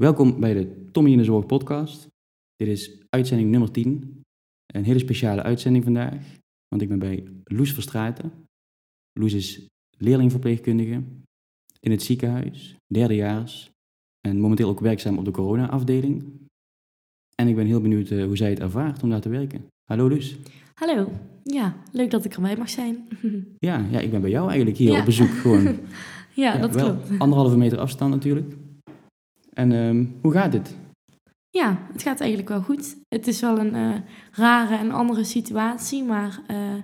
Welkom bij de Tommy in de Zorg podcast. Dit is uitzending nummer 10. Een hele speciale uitzending vandaag, want ik ben bij Loes Verstraeten. Loes is leerlingverpleegkundige in het ziekenhuis, derdejaars en momenteel ook werkzaam op de corona-afdeling. En ik ben heel benieuwd eh, hoe zij het ervaart om daar te werken. Hallo Loes. Hallo. Ja, leuk dat ik erbij mag zijn. Ja, ja ik ben bij jou eigenlijk hier Ja. op bezoek gewoon. ja, Ja, dat wel klopt. Anderhalve meter afstand natuurlijk. En ehm, hoe gaat het? Ja, het gaat eigenlijk wel goed. Het is wel een eh, rare en andere situatie, maar eh,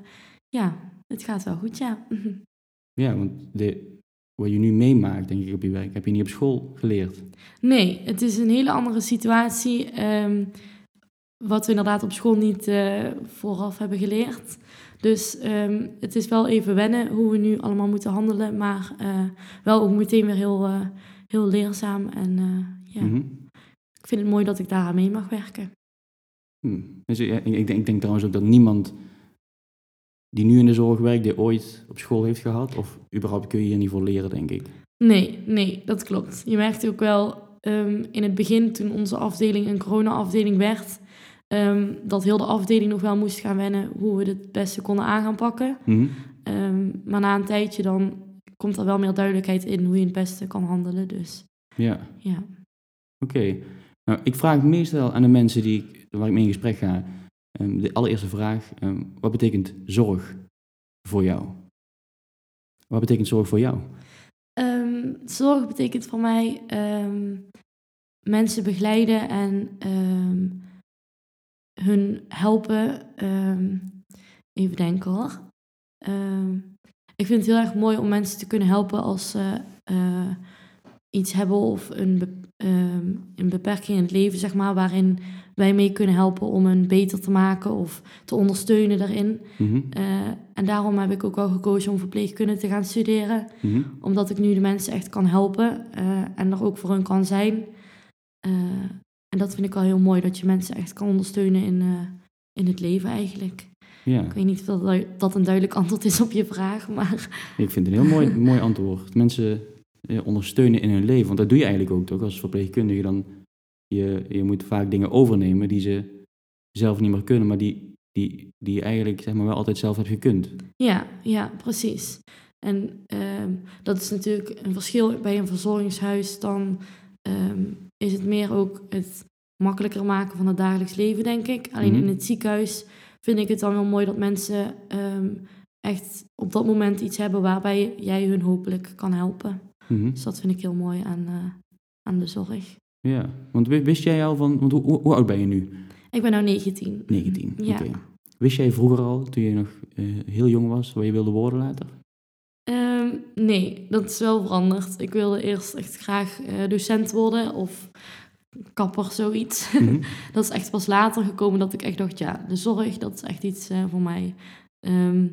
ja, het gaat wel goed, ja. Ja, want de, wat je nu meemaakt, denk ik, op je werk, heb je niet op school geleerd. Nee, het is een hele andere situatie. ehm, wat we inderdaad op school niet eh, vooraf hebben geleerd. Dus ehm, het is wel even wennen hoe we nu allemaal moeten handelen. Maar wel ook meteen weer heel, heel leerzaam. En eh, ja, Mhm. ik vind het mooi dat ik daar aan mee mag werken. Dus, ja, ik, ik, denk, ik denk trouwens ook dat niemand die nu in de zorg werkt, die ooit op school heeft gehad. Of überhaupt kun je hier niet voor leren, denk ik. Nee, nee, dat klopt. Je merkte ook wel ehm, in het begin, toen onze afdeling een corona-afdeling werd, ehm, dat heel de afdeling nog wel moest gaan wennen hoe we het het beste konden aan gaan pakken. Mhm. Ehm, maar na een tijdje dan komt er wel meer duidelijkheid in hoe je het beste kan handelen. Dus Ja, ja. oké. Nou, ik vraag meestal aan de mensen die, ik- waar ik mee in gesprek ga, ehm, de allereerste vraag, ehm, wat betekent zorg voor jou? Wat betekent zorg voor jou? Ehm, zorg betekent voor mij mensen begeleiden en hun helpen. even denken hoor. Ik vind het heel erg mooi om mensen te kunnen helpen als ze eh, iets hebben of een, be- ehm, een beperking in het leven, zeg maar, waarin wij mee kunnen helpen om hen beter te maken of te ondersteunen daarin. Mhm. Eh, en daarom heb ik ook wel gekozen om verpleegkunde te gaan studeren Mhm. omdat ik nu de mensen echt kan helpen eh, en er ook voor hun kan zijn. En dat vind ik wel heel mooi, dat je mensen echt kan ondersteunen in, in het leven eigenlijk. Ja. Ik weet niet of dat, een duidelijk antwoord is op je vraag, maar Ik vind het een heel mooi, mooi antwoord. Mensen eh, ondersteunen in hun leven. Want dat doe je eigenlijk ook toch als verpleegkundige. Dan, je, je moet vaak dingen overnemen die ze zelf niet meer kunnen, maar die, die, die je eigenlijk zeg maar, wel altijd zelf hebt gekund. ja, ja, precies. En ehm, dat is natuurlijk een verschil bij een verzorgingshuis. Dan ehm, is het meer ook het makkelijker maken van het dagelijks leven, denk ik. Alleen Mhm. in het ziekenhuis vind ik het dan wel mooi dat mensen ehm, echt op dat moment iets hebben waarbij jij hun hopelijk kan helpen. Mhm. Dus dat vind ik heel mooi aan, eh, aan de zorg. Ja, want wi- wist jij al van, want hoe, oud ben je nu? Ik ben nu 19. 19. Ja. Wist jij vroeger al, toen je nog eh, heel jong was, wat je wilde worden later? Ehm, nee, dat is wel veranderd. Ik wilde eerst echt graag eh, docent worden of kapper, zoiets. Mhm. dat is echt pas later gekomen dat ik echt dacht, ja, de zorg, dat is echt iets eh, voor mij. Ehm,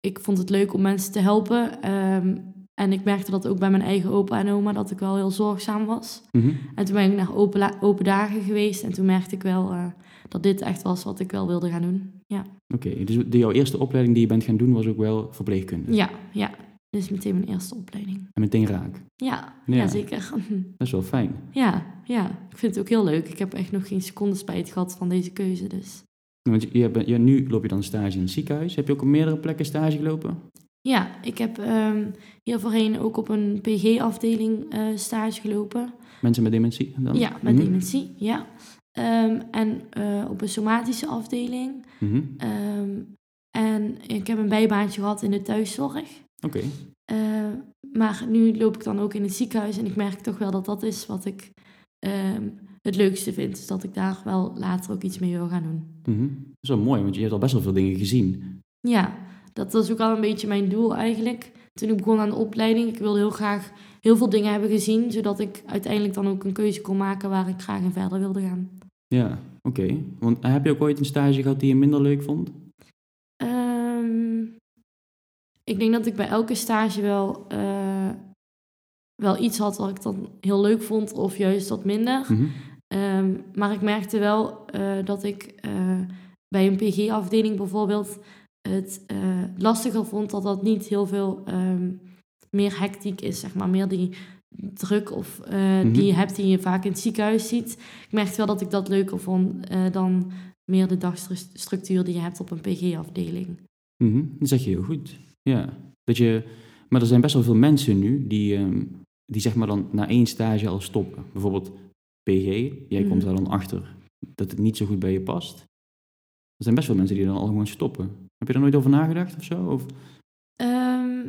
ik vond het leuk om mensen te helpen. ehm, en ik merkte dat ook bij mijn eigen opa en oma, dat ik wel heel zorgzaam was. Mhm. En toen ben ik naar open, open dagen geweest en toen merkte ik wel eh, dat dit echt was wat ik wel wilde gaan doen. Ja, Oké, dus de, jouw eerste opleiding die je bent gaan doen was ook wel verpleegkunde? ja, ja. Is meteen mijn eerste opleiding. En meteen raak. Ja, Ja. ja. zeker. Dat is wel fijn. ja, ja, ik vind het ook heel leuk. Ik heb echt nog geen seconde spijt gehad van deze keuze. Dus Want je, je nu loop je dan stage in het ziekenhuis. Heb je ook op meerdere plekken stage gelopen? ja, ik heb ehm hier voorheen ook op een PG-afdeling eh, stage gelopen. Mensen met dementie dan? Ja, met Mhm. dementie, ja. Ehm, en eh, op een somatische afdeling. Mhm. Ehm, en ik heb een bijbaantje gehad in de thuiszorg. Oké. Eh, maar nu loop ik dan ook in het ziekenhuis en ik merk toch wel dat dat is wat ik ehm, het leukste vind. Dus dat ik daar wel later ook iets mee wil gaan doen. Mhm. Dat is wel mooi, want je hebt al best wel veel dingen gezien. Ja, dat was ook al een beetje mijn doel eigenlijk. Toen ik begon aan de opleiding, ik wilde heel graag heel veel dingen hebben gezien, zodat ik uiteindelijk dan ook een keuze kon maken waar ik graag in verder wilde gaan. Ja, oké. Want heb je ook ooit een stage gehad die je minder leuk vond? Ik denk dat ik bij elke stage wel, eh, wel iets had wat ik dan heel leuk vond of juist wat minder. Mhm. Ehm, maar ik merkte wel eh, dat ik eh, bij een PG-afdeling bijvoorbeeld het lastiger vond dat dat niet heel veel ehm, meer hectiek is, zeg maar. Meer die, druk of Mhm. die je hebt die je vaak in het ziekenhuis ziet. Ik merkte wel dat ik dat leuker vond dan meer de dagstructuur die je hebt op een PG-afdeling. Mhm, Dat zeg je heel goed. Ja. Dat je, maar er zijn best wel veel mensen nu die, ehm, die zeg maar dan na één stage al stoppen. Bijvoorbeeld PG, jij komt Mhm. daar dan achter dat het niet zo goed bij je past. Er zijn best wel mensen die dan al gewoon stoppen. Heb je daar nooit over nagedacht of zo? Of, Ehm,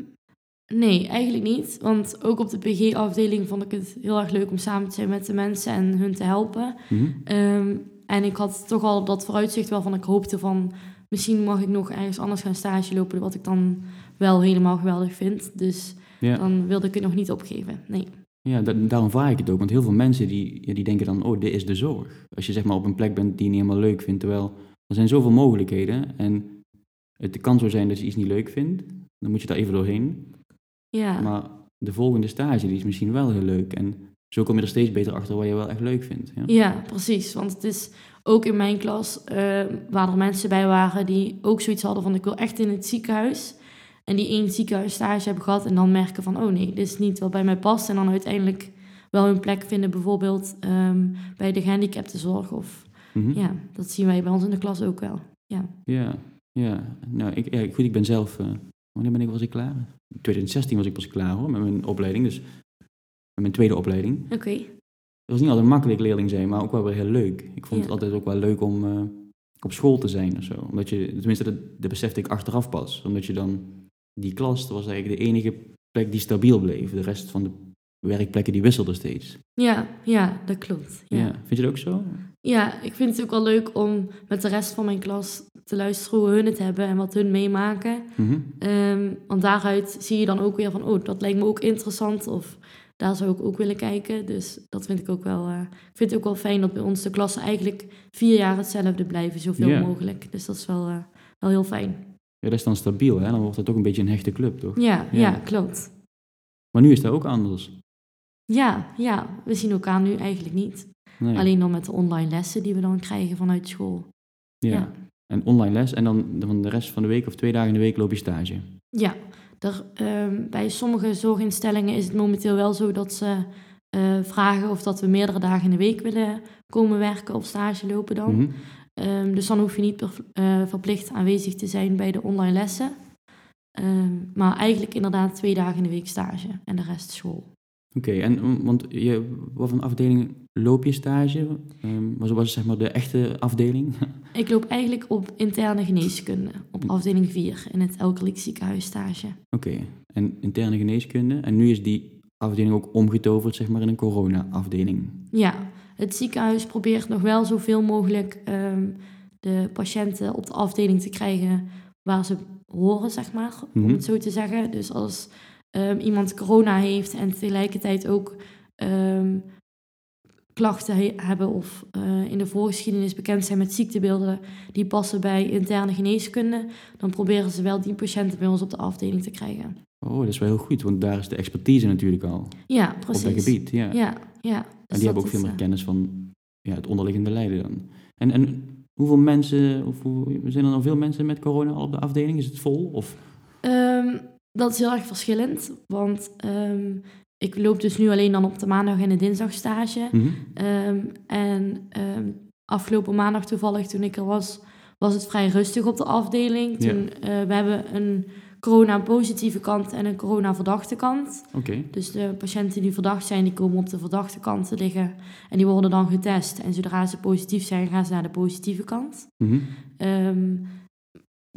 nee, eigenlijk niet. Want ook op de PG-afdeling vond ik het heel erg leuk om samen te zijn met de mensen en hun te helpen. Mhm. Ehm, en ik had toch al dat vooruitzicht wel van ik hoopte van misschien mag ik nog ergens anders gaan stage lopen, wat ik dan wel helemaal geweldig vind. Dus Ja, dan wilde ik het nog niet opgeven. Nee. ja da- daarom vraag ik het ook. Want heel veel mensen die, ja, die denken dan, oh, dit is de zorg. Als je zeg maar op een plek bent die je niet helemaal leuk vindt. Terwijl er zijn zoveel mogelijkheden. En het kan zo zijn dat je iets niet leuk vindt. Dan moet je daar even doorheen. Ja. Maar de volgende stage die is misschien wel heel leuk. En zo kom je er steeds beter achter wat je wel echt leuk vindt. Ja? Ja, precies. Want het is ook in mijn klas eh, waar er mensen bij waren die ook zoiets hadden van ik wil echt in het ziekenhuis. En die één ziekenhuisstage hebben gehad en dan merken van oh nee, dit is niet wat bij mij past. En dan uiteindelijk wel hun plek vinden bijvoorbeeld ehm, bij de gehandicaptenzorg. Of Mhm. ja, dat zien wij bij ons in de klas ook wel. Ja, ja, ja. Nou, ik, ja, goed, ik ben zelf... eh, wanneer ben ik, was ik klaar? In 2016 was ik pas klaar hoor, met mijn opleiding. Dus met mijn tweede opleiding. oké. Het was niet altijd makkelijk leerling zijn, maar ook wel weer heel leuk. Ik vond het altijd ook wel leuk om eh, op school te zijn of zo. Omdat je, tenminste, dat, dat besefte ik achteraf pas. Omdat je dan, die klas, dat was eigenlijk de enige plek die stabiel bleef. De rest van de werkplekken die wisselden steeds. Ja, ja, dat klopt. Ja. Ja. Vind je dat ook zo? ja, ik vind het ook wel leuk om met de rest van mijn klas te luisteren hoe hun het hebben en wat hun meemaken. Mhm. Ehm, want daaruit zie je dan ook weer van, oh, dat lijkt me ook interessant. Of daar zou ik ook willen kijken. Dus dat vind ik ook wel. ik vind het ook wel fijn dat bij ons de klassen eigenlijk vier jaar hetzelfde blijven, zoveel mogelijk. Dus dat is wel, eh, wel heel fijn. Ja, dat is dan stabiel, hè? Dan wordt het ook een beetje een hechte club, toch? Ja, Ja. ja. klopt. Maar nu is dat ook anders. Ja, ja, we zien elkaar nu eigenlijk niet. Nee. Alleen dan met de online lessen die we dan krijgen vanuit school. ja. ja. En online les en dan van de rest van de week of twee dagen in de week loop je stage. Ja, er, ehm, bij sommige zorginstellingen is het momenteel wel zo dat ze eh, vragen of dat we meerdere dagen in de week willen komen werken of stage lopen dan. Mhm. Ehm, dus dan hoef je niet per- eh, verplicht aanwezig te zijn bij de online lessen. Ehm, maar eigenlijk inderdaad twee dagen in de week stage en de rest school. Oké, en mm, want je, wat voor afdeling loop je stage? Wat was zeg maar de echte afdeling? Ik loop eigenlijk op interne geneeskunde op afdeling 4 in het Elkerlijk ziekenhuis stage. Oké, en interne geneeskunde. En nu is die afdeling ook omgetoverd zeg maar in een corona-afdeling. Ja, het ziekenhuis probeert nog wel zoveel mogelijk ehm, de patiënten op de afdeling te krijgen waar ze horen, zeg maar, Mhm. om het zo te zeggen. Dus als ehm, iemand corona heeft en tegelijkertijd ook ehm, klachten he- hebben of eh, in de voorgeschiedenis bekend zijn met ziektebeelden die passen bij interne geneeskunde, dan proberen ze wel die patiënten bij ons op de afdeling te krijgen. Oh, dat is wel heel goed, want daar is de expertise natuurlijk al Ja, precies. op dat gebied. Ja. Ja, ja. En Dus die hebben ook veel meer eh, kennis van ja, het onderliggende lijden dan. En, en hoeveel mensen, of hoe, zijn er nou veel mensen met corona al op de afdeling? Is het vol? Of, Ehm, dat is heel erg verschillend, want ehm, ik loop dus nu alleen dan op de maandag en de dinsdag stage. Mhm. Ehm, en afgelopen maandag toevallig, toen ik er was, was het vrij rustig op de afdeling. Ja. Toen, eh, we hebben een corona-positieve kant en een corona-verdachte kant. Oké, Dus de patiënten die verdacht zijn, die komen op de verdachte kant te liggen. En die worden dan getest. En zodra ze positief zijn, gaan ze naar de positieve kant. Mhm. Ehm,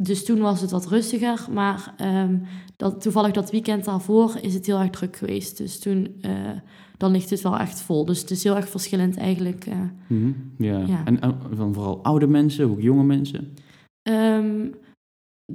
dus toen was het wat rustiger, maar ehm, dat, toevallig dat weekend daarvoor is het heel erg druk geweest. Dus toen, eh, dan ligt het wel echt vol. Dus het is heel erg verschillend eigenlijk. eh. Mhm. ja. Ja. En, van vooral oude mensen, ook jonge mensen? Ehm,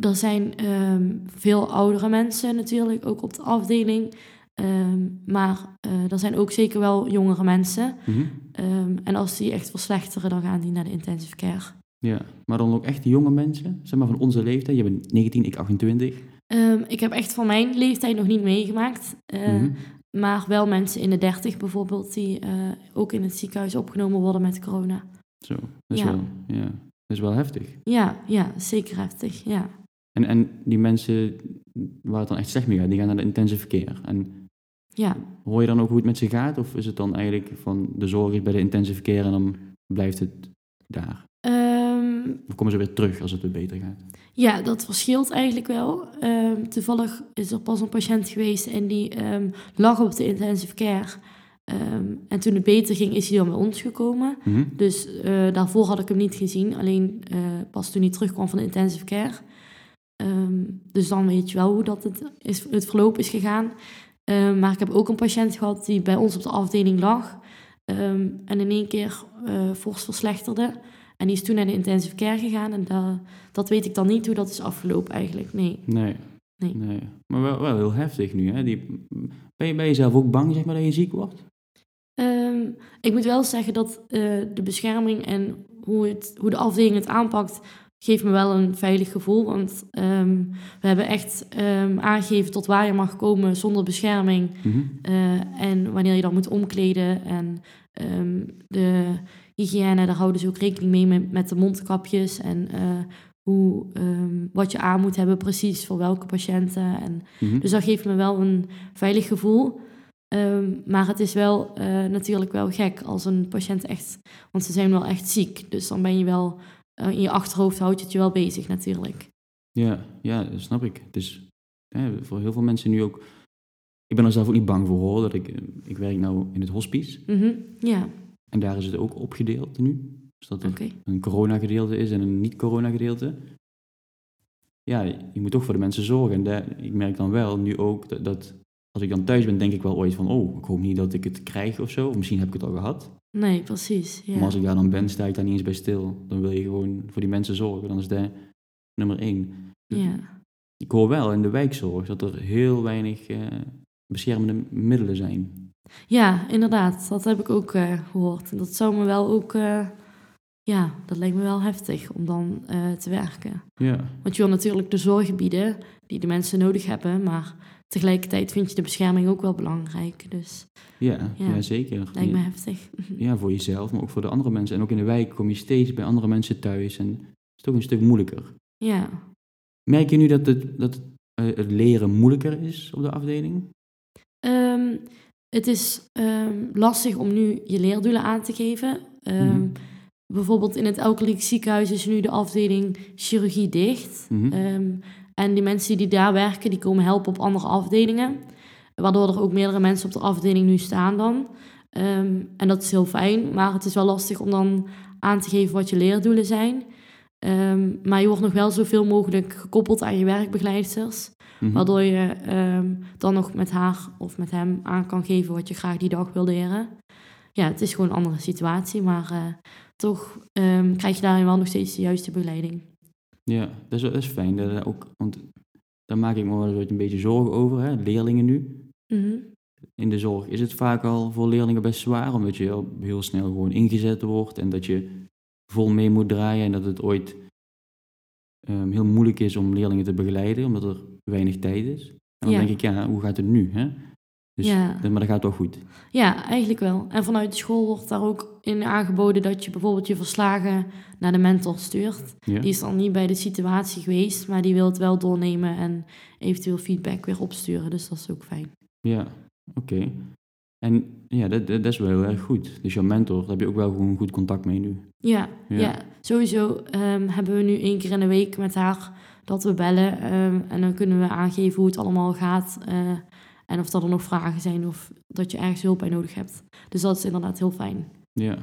er zijn ehm, veel oudere mensen natuurlijk, ook op de afdeling. Ehm, maar eh, er zijn ook zeker wel jongere mensen. Mhm. Ehm, en als die echt verslechteren, dan gaan die naar de intensive care. Ja, maar dan ook echt jonge mensen, zeg maar van onze leeftijd. Je bent 19, ik 28. Ehm, ik heb echt van mijn leeftijd nog niet meegemaakt. Mhm. Maar wel mensen in de dertig bijvoorbeeld, die eh, ook in het ziekenhuis opgenomen worden met corona. Zo, dat is, Ja. wel, ja, dat is wel heftig. Ja, ja, zeker heftig, ja. En, en die mensen waar het dan echt slecht mee gaat, die gaan naar de intensive care. En Ja. Hoor je dan ook hoe het met ze gaat? Of is het dan eigenlijk van de zorg is bij de intensive care en dan blijft het daar? Ehm, Of komen ze weer terug als het weer beter gaat? ja, dat verschilt eigenlijk wel. Ehm, toevallig is er pas een patiënt geweest en die ehm, lag op de intensive care. En toen het beter ging, is hij dan bij ons gekomen. Mhm. Dus eh, daarvoor had ik hem niet gezien. Alleen eh, pas toen hij terugkwam van de intensive care. Ehm, dus dan weet je wel hoe dat het, is, het verloop is gegaan. Ehm, maar ik heb ook een patiënt gehad die bij ons op de afdeling lag. ehm, en in één keer eh fors verslechterde. En die is toen naar de intensive care gegaan. En da- dat weet ik dan niet hoe dat is afgelopen eigenlijk. Nee. Nee. Nee. Maar wel, wel heel heftig nu. Hè? Die, ben, je, ben je zelf ook bang zeg maar, dat je ziek wordt? Ik moet wel zeggen dat eh, de bescherming en hoe, het, hoe de afdeling het aanpakt, geeft me wel een veilig gevoel. Want ehm, we hebben echt ehm, aangegeven tot waar je mag komen zonder bescherming. Mhm. eh, en wanneer je dan moet omkleden. En ehm, de hygiëne, daar houden ze ook rekening mee met, met de mondkapjes. En eh, hoe, wat je aan moet hebben precies voor welke patiënten. En Mhm. dus dat geeft me wel een veilig gevoel. Maar het is wel eh, natuurlijk wel gek als een patiënt echt... Want ze zijn wel echt ziek. Dus dan ben je wel... eh, in je achterhoofd houdt het je wel bezig natuurlijk. Ja, ja, dat snap ik. Het is voor heel veel mensen nu ook... Ik ben er zelf ook niet bang voor hoor. Dat ik, eh, ik werk nou in het hospice. Mhm, Ja, En daar is het ook opgedeeld nu. Dus dat er een corona-gedeelte is en een niet-corona-gedeelte. Ja, je moet toch voor de mensen zorgen. En daar, ik merk dan wel nu ook dat, dat als ik dan thuis ben, denk ik wel ooit van... Oh, ik hoop niet dat ik het krijg of zo. Of misschien heb ik het al gehad. Nee, precies. Ja. Maar als ik daar dan ben, sta ik daar niet eens bij stil. Dan wil je gewoon voor die mensen zorgen. Dan is dat nummer één. ja. Ik hoor wel in de wijkzorg dat er heel weinig eh, beschermende middelen zijn. ja, inderdaad. Dat heb ik ook eh, gehoord. Dat zou me wel ook... eh, ja, dat lijkt me wel heftig om dan te werken. Ja, Want je wil natuurlijk de zorg bieden die de mensen nodig hebben. Maar tegelijkertijd vind je de bescherming ook wel belangrijk. Dus ja, ja. Ja. zeker. lijkt me heftig. Ja, voor jezelf, maar ook voor de andere mensen. En ook in de wijk kom je steeds bij andere mensen thuis. En het is toch een stuk moeilijker. Ja. Merk je nu dat het, dat het, eh, het leren moeilijker is op de afdeling? Ehm, het is ehm, lastig om nu je leerdoelen aan te geven. Ehm, Mhm. Bijvoorbeeld in het Elkeliek ziekenhuis is nu de afdeling chirurgie dicht. Mhm. En die mensen die daar werken, die komen helpen op andere afdelingen. Waardoor er ook meerdere mensen op de afdeling nu staan dan. Ehm, en dat is heel fijn, maar het is wel lastig om dan aan te geven wat je leerdoelen zijn. Ehm, maar je wordt nog wel zoveel mogelijk gekoppeld aan je werkbegeleidsters. Mhm. Waardoor je ehm, dan nog met haar of met hem aan kan geven wat je graag die dag wil leren. Ja, het is gewoon een andere situatie, maar eh, toch krijg je daarin wel nog steeds de juiste begeleiding. Ja, dat is, dat is fijn. Dat, ook, want daar maak ik me wel een beetje zorgen over. Hè? Leerlingen nu. Mhm. In de zorg is het vaak al voor leerlingen best zwaar, omdat je al heel snel gewoon ingezet wordt en dat je vol mee moet draaien en dat het ooit ehm, heel moeilijk is om leerlingen te begeleiden, omdat er weinig tijd is. En dan Ja. denk ik, ja, hoe gaat het nu? Hè? Dus, Ja. Maar dat gaat wel goed. Ja, eigenlijk wel. En vanuit de school wordt daar ook in aangeboden dat je bijvoorbeeld je verslagen naar de mentor stuurt. Ja? Die is dan niet bij de situatie geweest, maar die wil het wel doornemen en eventueel feedback weer opsturen. Dus dat is ook fijn. Ja, oké. En ja, dat, dat, is wel heel erg goed. Dus jouw mentor, daar heb je ook wel gewoon goed contact mee nu. Ja, Ja. ja. sowieso ehm, hebben we nu één keer in de week met haar dat we bellen. ehm, en dan kunnen we aangeven hoe het allemaal gaat. eh, en of er nog vragen zijn of dat je ergens hulp bij nodig hebt. Dus dat is inderdaad heel fijn. Ja.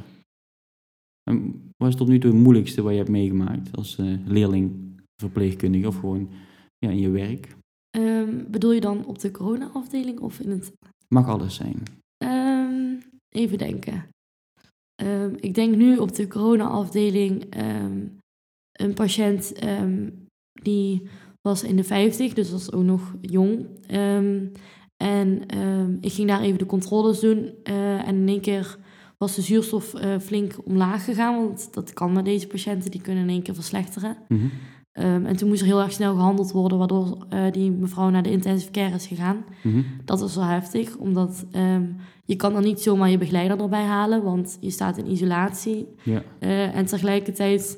En wat is tot nu toe het moeilijkste wat je hebt meegemaakt als eh, leerling, verpleegkundige of gewoon ja, in je werk? Ehm, bedoel je dan op de corona-afdeling of in het... Mag alles zijn. Ehm, even denken. Ehm, ik denk nu op de corona-afdeling een patiënt die was in de 50, dus was ook nog jong. Ehm, en ehm, ik ging daar even de controles doen. eh, en in één keer was de zuurstof eh, flink omlaag gegaan. Want dat kan met deze patiënten, die kunnen in één keer verslechteren. Mhm. Ehm, en toen moest er heel erg snel gehandeld worden, waardoor eh, die mevrouw naar de intensive care is gegaan. Mhm. Dat was wel heftig, omdat ehm, je kan dan niet zomaar je begeleider erbij halen, want je staat in isolatie. Ja. En tegelijkertijd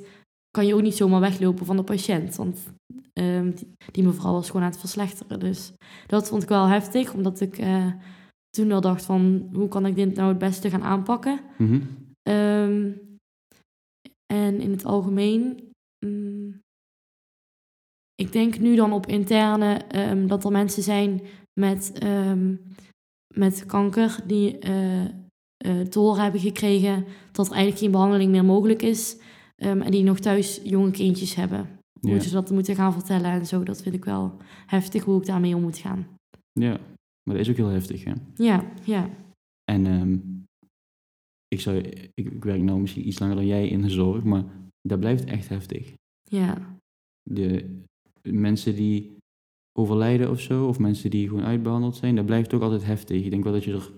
kan je ook niet zomaar weglopen van de patiënt, want ehm, die, die mevrouw was gewoon aan het verslechteren. Dus dat vond ik wel heftig, omdat ik eh, toen wel dacht van, hoe kan ik dit nou het beste gaan aanpakken? Mhm. Ehm, en in het algemeen, mm, ik denk nu dan op interne ehm, dat er mensen zijn met, met kanker die te horen hebben gekregen dat er eigenlijk geen behandeling meer mogelijk is. en die nog thuis jonge kindjes hebben. Hoe ze dat moeten gaan vertellen en zo, dat vind ik wel heftig hoe ik daarmee om moet gaan. ja, maar dat is ook heel heftig, hè? Ja, ja, En ehm, ik, zou, ik, ik werk nou misschien iets langer dan jij in de zorg, maar dat blijft echt heftig. ja, De mensen die overlijden of zo, of mensen die gewoon uitbehandeld zijn, dat blijft ook altijd heftig. Ik denk wel dat je er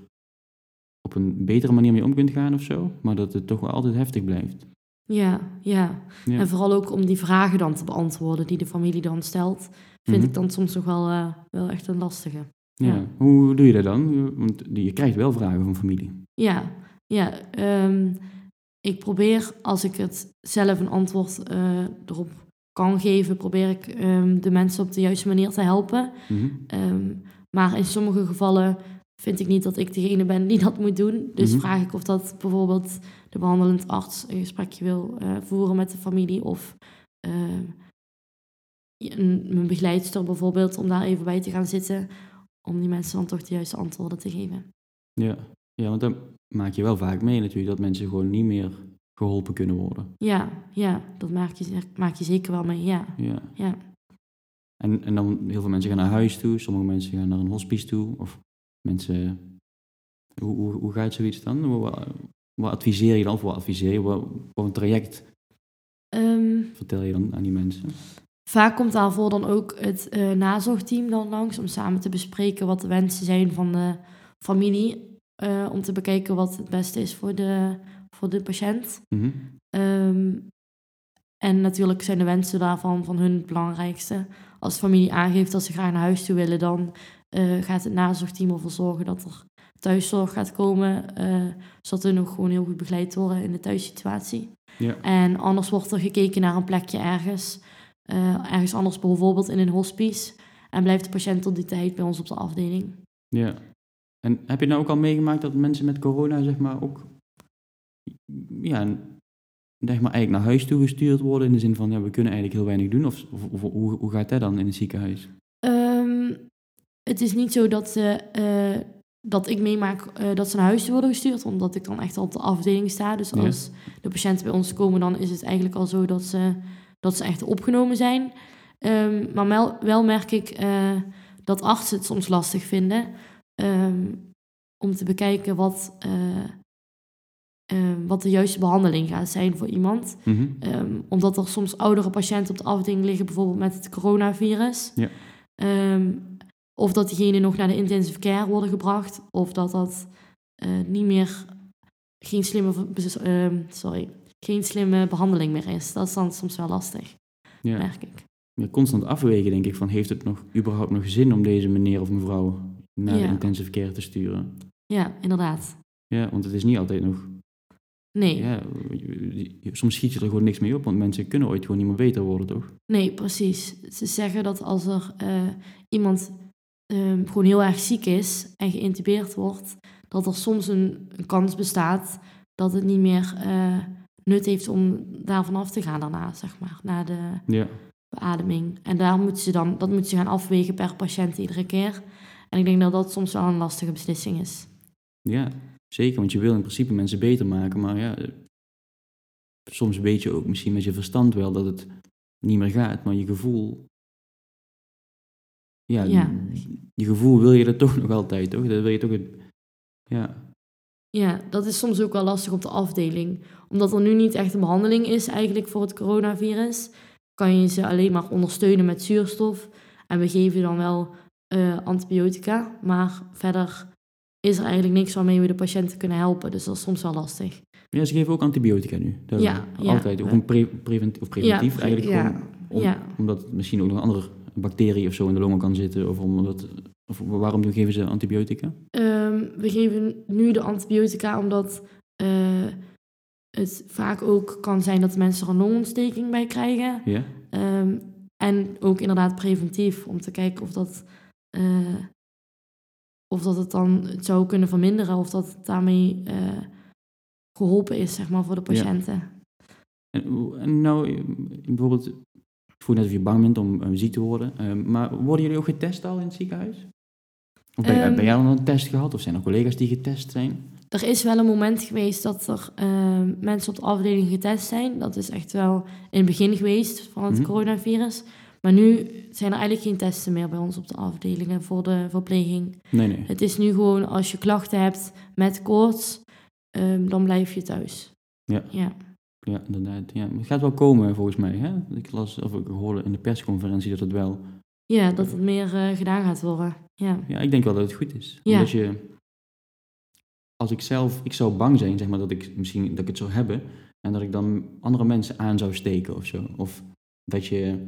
op een betere manier mee om kunt gaan of zo, maar dat het toch wel altijd heftig blijft. Ja, ja. Ja. En vooral ook om die vragen dan te beantwoorden die de familie dan stelt, vind Mhm. ik dan soms nog wel, eh, wel echt een lastige. Ja. Ja. Hoe doe je dat dan? Want je krijgt wel vragen van familie. Ja, ja. ehm, ik probeer, als ik het zelf een antwoord eh, erop kan geven, probeer ik ehm, de mensen op de juiste manier te helpen. Mhm. Ehm, maar in sommige gevallen vind ik niet dat ik degene ben die dat moet doen. Dus Mhm. vraag ik of dat bijvoorbeeld de behandelend arts een gesprekje wil eh, voeren met de familie of eh, een, begeleidster bijvoorbeeld, om daar even bij te gaan zitten, om die mensen dan toch de juiste antwoorden te geven. Ja. ja, want dan maak je wel vaak mee natuurlijk dat mensen gewoon niet meer geholpen kunnen worden. Ja, ja, dat maak je, maak je zeker wel mee, ja. Ja. Ja, En, en dan heel veel mensen gaan naar huis toe, sommige mensen gaan naar een hospice toe. Of mensen. Hoe, hoe, hoe gaat zoiets dan? Wat, adviseer je dan? Of wat adviseer je? Wat, wat een traject Ehm, vertel je dan aan die mensen? Vaak komt daarvoor dan ook het eh, nazorgteam dan langs om samen te bespreken wat de wensen zijn van de familie. eh, om te bekijken wat het beste is voor de, voor de patiënt. Mhm. Ehm, en natuurlijk zijn de wensen daarvan van hun het belangrijkste. Als de familie aangeeft dat ze graag naar huis toe willen, dan eh, gaat het nazorgteam ervoor zorgen dat er thuiszorg gaat komen. eh, zodat hun nog gewoon heel goed begeleid worden in de thuissituatie. Ja. En anders wordt er gekeken naar een plekje ergens. eh, ergens anders, bijvoorbeeld in een hospice. En blijft de patiënt tot die tijd bij ons op de afdeling. ja. En heb je nou ook al meegemaakt dat mensen met corona, zeg maar, ook. Ja, zeg maar, eigenlijk naar huis toe gestuurd worden? In de zin van, ja, we kunnen eigenlijk heel weinig doen. Of, of, of hoe, hoe gaat dat dan in het ziekenhuis? Ehm, het is niet zo dat, ze, eh, dat ik meemaak eh, dat ze naar huis worden gestuurd, omdat ik dan echt al op de afdeling sta. Dus Ja. als de patiënten bij ons komen, dan is het eigenlijk al zo dat ze, dat ze echt opgenomen zijn. Ehm, maar wel, wel merk ik eh, dat artsen het soms lastig vinden ehm, om te bekijken wat, eh, eh, wat de juiste behandeling gaat zijn voor iemand. Mhm. Ehm, omdat er soms oudere patiënten op de afdeling liggen, bijvoorbeeld met het coronavirus. Ja. Of dat diegenen nog naar de intensive care worden gebracht. Of dat dat eh, niet meer geen slimme, ehm, sorry, geen slimme behandeling meer is. Dat is dan soms wel lastig, Ja. merk ik. Ja, constant afwegen, denk ik, van heeft het nog überhaupt nog zin om deze meneer of mevrouw naar Ja. de intensive care te sturen? Ja, inderdaad. Ja, want het is niet altijd nog. Nee, Ja, soms schiet je er gewoon niks mee op, want mensen kunnen ooit gewoon niet meer beter worden, toch? nee, precies. Ze zeggen dat als er eh, iemand ehm, gewoon heel erg ziek is en geïntubeerd wordt, dat er soms een, een kans bestaat dat het niet meer eh, nut heeft om daarvan af te gaan daarna, zeg maar, na de Ja, beademing. En daar moeten ze dan, dat moeten ze gaan afwegen per patiënt iedere keer. En ik denk dat dat soms wel een lastige beslissing is. ja, zeker. Want je wil in principe mensen beter maken, maar ja, soms weet je ook misschien met je verstand wel dat het niet meer gaat, maar je gevoel. Ja, Ja. je gevoel wil je dat toch nog altijd, toch? Dat wil je toch het. Ja, Ja, dat is soms ook wel lastig op de afdeling. Omdat er nu niet echt een behandeling is eigenlijk voor het coronavirus, kan je ze alleen maar ondersteunen met zuurstof. En we geven dan wel eh, antibiotica, maar verder is er eigenlijk niks waarmee we de patiënten kunnen helpen. Dus dat is soms wel lastig. ja ze geven ook antibiotica nu. Dat Ja, ja. altijd. Of, een pre prevent of preventief Ja, eigenlijk ja, gewoon. Om-. Omdat misschien ook nog een bacterie of zo in de longen kan zitten. Of, omdat, of waarom geven ze antibiotica? Ehm, we geven nu de antibiotica omdat eh, het vaak ook kan zijn dat mensen er een longontsteking bij krijgen. Ja? Ehm, en ook inderdaad preventief om te kijken of dat, eh, of dat het dan het zou kunnen verminderen of dat het daarmee eh, geholpen is, zeg maar, voor de patiënten. En, nou, bijvoorbeeld, ik vroeg net of je bang bent om eh, ziek te worden, eh, maar worden jullie ook getest al in het ziekenhuis? Of ben, Ehm, ben jij al een test gehad? Of zijn er collega's die getest zijn? Er is wel een moment geweest dat er eh, mensen op de afdeling getest zijn. Dat is echt wel in het begin geweest van het Mhm. coronavirus. Maar nu zijn er eigenlijk geen testen meer bij ons op de afdelingen voor de verpleging. Nee, nee. Het is nu gewoon als je klachten hebt met koorts, ehm, dan blijf je thuis. Ja. ja. Ja, inderdaad. Ja. Maar het gaat wel komen volgens mij. Hè? Ik las, of ik hoorde in de persconferentie dat het wel... Ja, dat het meer eh, gedaan gaat worden. Ja. Ja, ik denk wel dat het goed is. Ja. Omdat je... Als ik zelf... Ik zou bang zijn, zeg maar, dat ik misschien dat ik het zou hebben. En dat ik dan andere mensen aan zou steken of zo. Of dat je...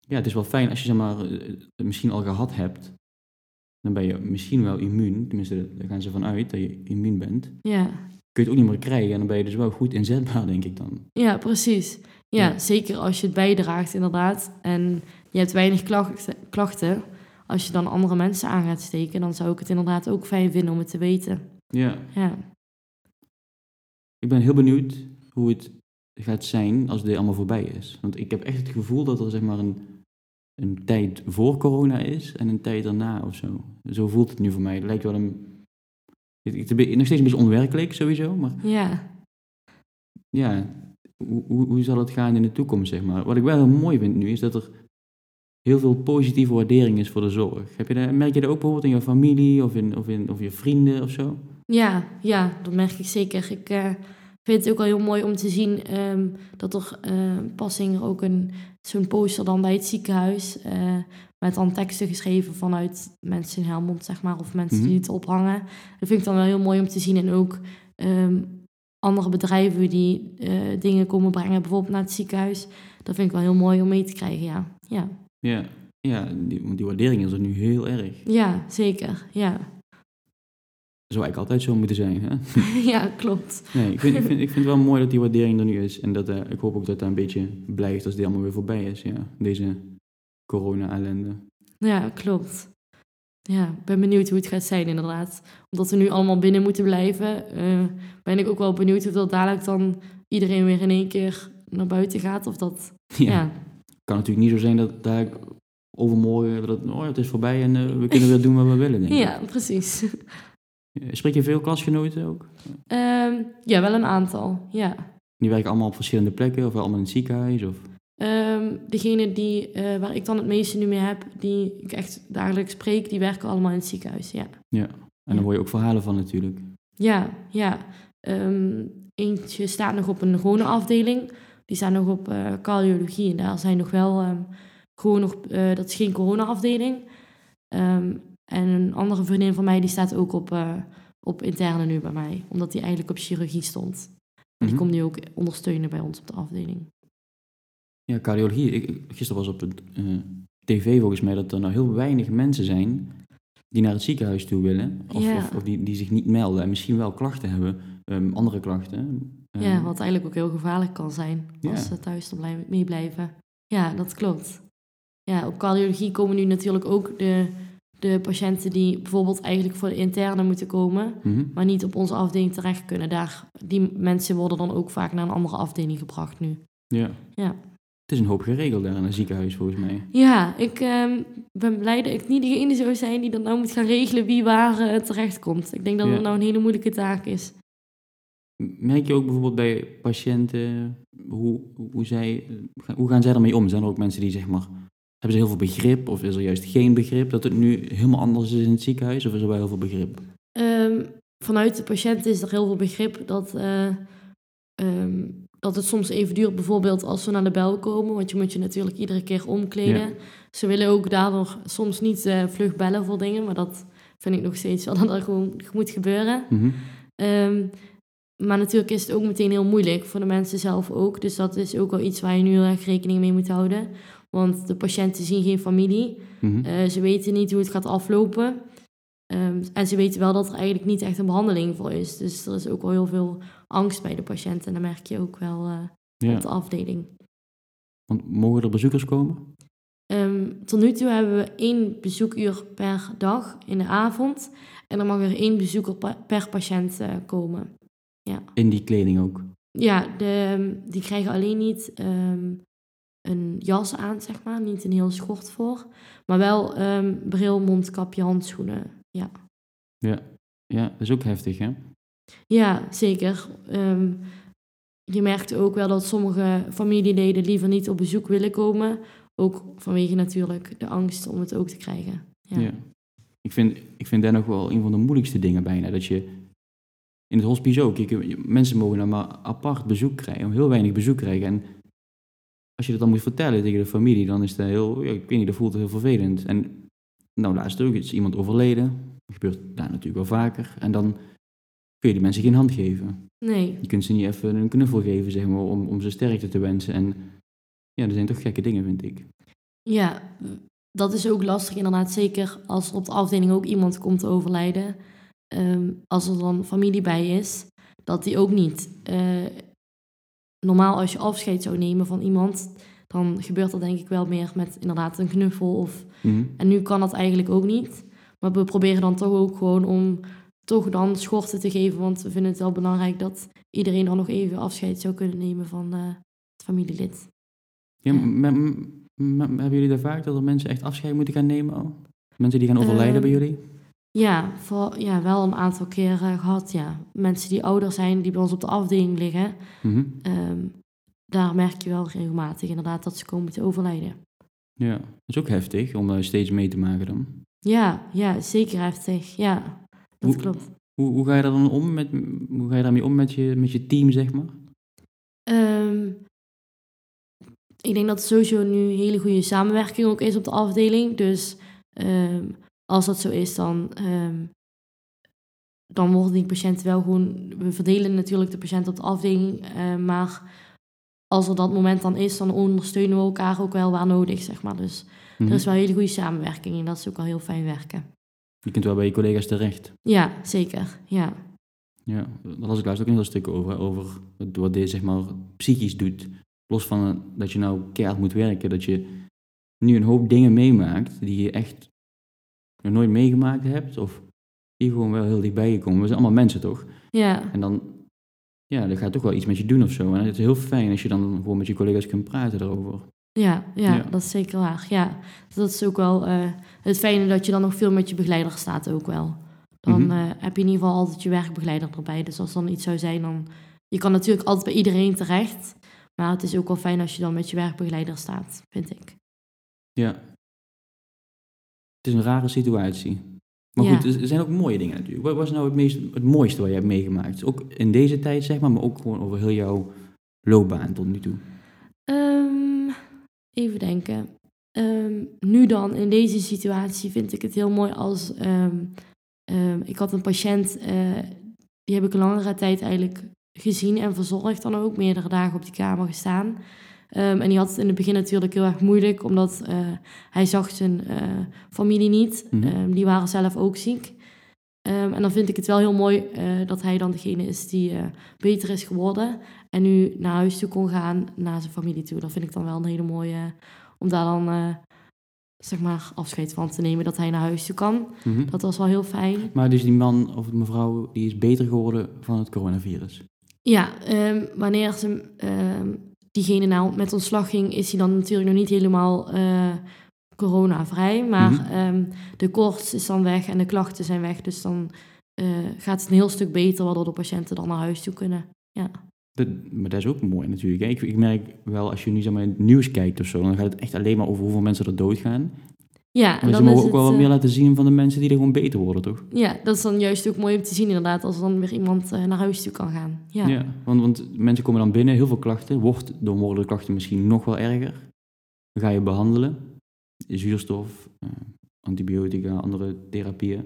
Ja, het is wel fijn als je zeg maar, eh, het misschien al gehad hebt. Dan ben je misschien wel immuun. Tenminste, daar gaan ze vanuit dat je immuun bent. Ja. Kun je het ook niet meer krijgen. En dan ben je dus wel goed inzetbaar, denk ik dan. ja, precies. Ja, Ja. zeker als je het bijdraagt inderdaad. En je hebt weinig klachten, klachten. Als je dan andere mensen aan gaat steken, dan zou ik het inderdaad ook fijn vinden om het te weten. Ja, Ja, ik ben heel benieuwd hoe het gaat zijn als dit allemaal voorbij is. Want ik heb echt het gevoel dat er zeg maar een, een tijd voor corona is en een tijd daarna of zo. Zo voelt het nu voor mij. Het lijkt wel een... Het is nog steeds een beetje onwerkelijk sowieso, maar ja, ja, hoe, hoe, hoe zal het gaan in de toekomst, zeg maar. Wat ik wel heel mooi vind nu, is dat er heel veel positieve waardering is voor de zorg. Heb je dat, merk je dat ook bijvoorbeeld in je familie of in, of in of je vrienden of zo? ja, ja, dat merk ik zeker. Ik eh, vind het ook wel heel mooi om te zien ehm, dat er pas ging er ook een, zo'n poster dan bij het ziekenhuis. eh, met dan teksten geschreven vanuit mensen in Helmond, zeg maar, of mensen Mhm. die het ophangen. Dat vind ik dan wel heel mooi om te zien. En ook ehm, andere bedrijven die eh, dingen komen brengen, bijvoorbeeld naar het ziekenhuis. Dat vind ik wel heel mooi om mee te krijgen, ja. Ja, Ja, ja die, die waardering is er nu heel erg. ja zeker. Ja. Zou eigenlijk altijd zo moeten zijn. Hè? ja, klopt. Nee, ik vind, ik, vind, ik vind het wel mooi dat die waardering er nu is. En dat, eh, ik hoop ook dat dat een beetje blijft als die allemaal weer voorbij is. Ja. Deze corona-ellende. Ja, klopt. Ja, ik ben benieuwd hoe het gaat zijn inderdaad. Omdat we nu allemaal binnen moeten blijven, eh, ben ik ook wel benieuwd of dat dadelijk dan iedereen weer in één keer naar buiten gaat. Of dat, Ja. ja. kan natuurlijk niet zo zijn dat daar overmorgen, dat het, oh, het is voorbij en eh, we kunnen weer doen wat we willen. Denk ik. Ja, precies. Eh, Spreek je veel klasgenoten ook? Ehm, ja, wel een aantal, ja. Die werken allemaal op verschillende plekken of allemaal in het ziekenhuis? Of... Ehm, degene die, eh, waar ik dan het meeste nu mee heb, die ik echt dagelijks spreek, die werken allemaal in het ziekenhuis, ja. En Ja. daar hoor je ook verhalen van natuurlijk. Ja, ja. Ehm, eentje staat nog op een gewone afdeling. Die staat nog op eh, cardiologie. En daar zijn nog wel gewoon nog... dat is geen corona-afdeling. En een andere vriendin van mij, die staat ook op, eh, op interne nu bij mij. Omdat die eigenlijk op chirurgie stond. Die Mhm. komt nu ook ondersteunen bij ons op de afdeling. Ja, cardiologie. Ik, gisteren was op het eh, tv volgens mij dat er nou heel weinig mensen zijn die naar het ziekenhuis toe willen. Of, Ja. of, of die, die zich niet melden en misschien wel klachten hebben, ehm, andere klachten. Ehm, ja, wat eigenlijk ook heel gevaarlijk kan zijn Ja. als ze thuis blij- mee blijven. Ja, dat klopt. Ja, op cardiologie komen nu natuurlijk ook de, de patiënten die bijvoorbeeld eigenlijk voor de interne moeten komen, mhm. maar niet op onze afdeling terecht kunnen. Daar, die mensen worden dan ook vaak naar een andere afdeling gebracht nu. Ja. Ja. Het is een hoop geregeld daar in een ziekenhuis volgens mij. Ja, ik ehm, ben blij dat ik niet degene zou zijn die dan nou moet gaan regelen wie waar eh, terecht komt. Ik denk dat Ja. het nou een hele moeilijke taak is. Merk je ook bijvoorbeeld bij patiënten hoe, hoe, zij, eh, hoe gaan zij ermee om? Zijn er ook mensen die zeg maar, hebben ze heel veel begrip of is er juist geen begrip dat het nu helemaal anders is in het ziekenhuis of is er wel heel veel begrip? Ehm, vanuit de patiënt is er heel veel begrip dat, eh, ehm, dat het soms even duurt, bijvoorbeeld als we naar de bel komen, want je moet je natuurlijk iedere keer omkleden. Ja. Ze willen ook daardoor soms niet eh, vlug bellen voor dingen, maar dat vind ik nog steeds wel dat dat gewoon moet gebeuren. Mhm. Ehm, maar natuurlijk is het ook meteen heel moeilijk voor de mensen zelf ook. Dus dat is ook wel iets waar je nu heel erg rekening mee moet houden. Want de patiënten zien geen familie. Mhm. Eh, ze weten niet hoe het gaat aflopen. Ehm, en ze weten wel dat er eigenlijk niet echt een behandeling voor is. Dus er is ook wel heel veel angst bij de patiënten. En dat merk je ook wel eh, ja. op de afdeling. Want mogen er bezoekers komen? Ehm, tot nu toe hebben we één bezoekuur per dag in de avond. En dan mag er één bezoeker per patiënt eh, komen. In die kleding ook. Ja, de, die krijgen alleen niet ehm, een jas aan, zeg maar. Niet een heel schort voor. Maar wel ehm, bril, mondkapje, handschoenen. Ja, Ja. ja, dat is ook heftig, hè? ja zeker. Ehm, je merkt ook wel dat sommige familieleden liever niet op bezoek willen komen. Ook vanwege natuurlijk de angst om het ook te krijgen. Ja. Ja. Ik, vind, ik vind dat nog wel een van de moeilijkste dingen bijna. Dat je in het hospice ook. Kijk, mensen mogen dan maar apart bezoek krijgen, heel weinig bezoek krijgen. En als je dat dan moet vertellen tegen de familie, dan is dat heel, ja, ik weet niet, dat voelt heel vervelend. En nou, laatst ook, is iemand overleden. Dat gebeurt daar natuurlijk wel vaker. En dan kun je die mensen geen hand geven. Nee, Je kunt ze niet even een knuffel geven, zeg maar, om, om ze sterkte te wensen. En ja, dat zijn toch gekke dingen, vind ik. ja, dat is ook lastig inderdaad. Zeker als op de afdeling ook iemand komt te overlijden. Ehm, als er dan familie bij is, dat die ook niet. eh, normaal als je afscheid zou nemen van iemand, dan gebeurt dat denk ik wel meer met inderdaad een knuffel. Of, Mhm. en nu kan dat eigenlijk ook niet. Maar we proberen dan toch ook gewoon om toch dan schorten te geven. Want we vinden het wel belangrijk dat iedereen dan nog even afscheid zou kunnen nemen van eh, het familielid. Ja, hebben jullie daar vaak dat er mensen echt afscheid moeten gaan nemen al? Mensen die gaan overlijden bij Ehm, jullie? Ja, voor, ja, wel een aantal keren gehad, ja. Mensen die ouder zijn, die bij ons op de afdeling liggen, Mhm. ehm, daar merk je wel regelmatig inderdaad dat ze komen te overlijden. Ja, dat is ook heftig om daar steeds mee te maken dan. Ja, ja, zeker heftig, ja. Dat Hoe- klopt. Hoe, hoe ga je daar dan om met, hoe ga je daarmee om met je, met je team, zeg maar? Ehm, ik denk dat sowieso nu hele goede samenwerking ook is op de afdeling. Dus ehm, als dat zo is, dan, ehm, dan worden die patiënten wel gewoon... We verdelen natuurlijk de patiënten op de afdeling, eh, maar als er dat moment dan is, dan ondersteunen we elkaar ook wel waar nodig, zeg maar. Dus Mhm. er is wel hele goede samenwerking en dat is ook wel heel fijn werken. Je kunt wel bij je collega's terecht. Ja, zeker. Ja, Ja, daar las ik laatst ook een heel stuk over. Over wat- dit zeg maar psychisch doet. Los van dat je nou keihard moet werken. Dat je nu een hoop dingen meemaakt die je echt nog nooit meegemaakt hebt. Of die gewoon wel heel dichtbij je komen. We zijn allemaal mensen toch? ja, En dan, ja, dat gaat toch wel iets met je doen of zo. En het is heel fijn als je dan gewoon met je collega's kunt praten erover. Ja, ja, Ja. dat is zeker waar. Ja, dat is ook wel eh, het fijne dat je dan nog veel met je begeleider staat ook wel. Dan Mhm. eh, heb je in ieder geval altijd je werkbegeleider erbij. Dus als dan iets zou zijn, dan... Je kan natuurlijk altijd bij iedereen terecht. Maar het is ook wel fijn als je dan met je werkbegeleider staat, vind ik. Ja. Het is een rare situatie. Maar Ja. goed, er zijn ook mooie dingen natuurlijk. Wat was nou het, meest, het mooiste wat je hebt meegemaakt? Ook in deze tijd, zeg maar, maar ook gewoon over heel jouw loopbaan tot nu toe. Ehm, even denken. Ehm, nu dan, in deze situatie, vind ik het heel mooi als... ehm, ik had een patiënt, eh, die heb ik een langere tijd eigenlijk gezien en verzorgd dan ook. Meerdere dagen op die kamer gestaan. Ehm, en die had het in het begin natuurlijk heel erg moeilijk, omdat eh, hij zag zijn eh, familie niet. Mhm. Ehm, die waren zelf ook ziek. Ehm, en dan vind ik het wel heel mooi eh, dat hij dan degene is die beter is geworden. En nu naar huis toe kon gaan, naar zijn familie toe. Dat vind ik dan wel een hele mooie, om daar dan zeg maar afscheid van te nemen dat hij naar huis toe kan. Mhm. Dat was wel heel fijn. Maar dus die man of mevrouw, die is beter geworden van het coronavirus. Ja, wanneer ze, diegene nou met ontslag ging, is hij dan natuurlijk nog niet helemaal eh coronavrij. Maar Mhm. ehm, de koorts is dan weg en de klachten zijn weg. Dus dan eh, gaat het een heel stuk beter, waardoor de patiënten dan naar huis toe kunnen. Dat, maar dat is ook mooi natuurlijk. ik merk wel, als je nu zeg maar, in het nieuws kijkt of zo, dan gaat het echt alleen maar over hoeveel mensen er doodgaan. Ja, en ze mogen ook het, wel wat eh, meer laten zien van de mensen die er gewoon beter worden, toch? Ja, dat is dan juist ook mooi om te zien inderdaad, als dan weer iemand eh, naar huis toe kan gaan. Ja, Ja, want, want mensen komen dan binnen, heel veel klachten. Wordt, dan worden de klachten misschien nog wel erger. Dan ga je behandelen. Zuurstof, eh, antibiotica, andere therapieën.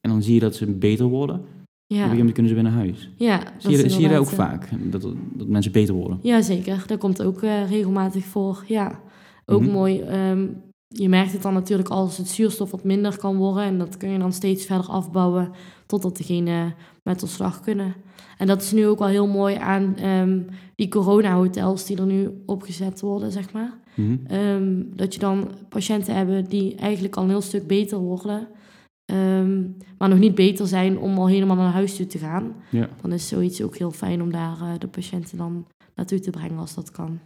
En dan zie je dat ze beter worden. Op een ja. gegeven kunnen ze weer naar huis. ja dat Zie je, is zie je dat ook vaak? Dat, dat mensen beter worden? Ja, zeker. Dat komt ook regelmatig voor. Ja, ook Mhm. mooi. ehm, je merkt het dan natuurlijk als het zuurstof wat minder kan worden. En dat kun je dan steeds verder afbouwen totdat degene met ontslag kunnen. En dat is nu ook wel heel mooi aan ehm, die corona-hotels die er nu opgezet worden, zeg maar. Mhm. Ehm, dat je dan patiënten hebben die eigenlijk al een heel stuk beter worden, ehm, maar nog niet beter zijn om al helemaal naar huis toe te gaan. Ja. Dan is zoiets ook heel fijn om daar eh, de patiënten dan naartoe te brengen als dat kan.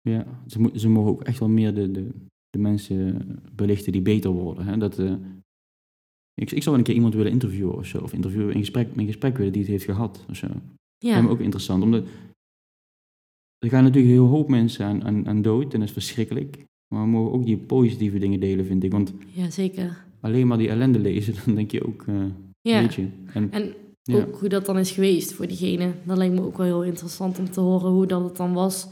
Ja, ze, ze mogen ook echt wel meer de, de, de mensen belichten die beter worden. Hè? Dat, eh, ik, ik zou wel een keer iemand willen interviewen of zo. Of interviewen, in gesprek, in gesprek willen die het heeft gehad of zo. Ja, me ook interessant. Omdat er gaan natuurlijk heel hoop mensen aan, aan, aan dood en dat is verschrikkelijk. Maar we mogen ook die positieve dingen delen, vind ik. Want ja zeker. alleen maar die ellende lezen, dan denk je ook, eh Ja. weet je. En, En ja, ook hoe dat dan is geweest voor diegene. Dat lijkt me ook wel heel interessant om te horen hoe dat het dan was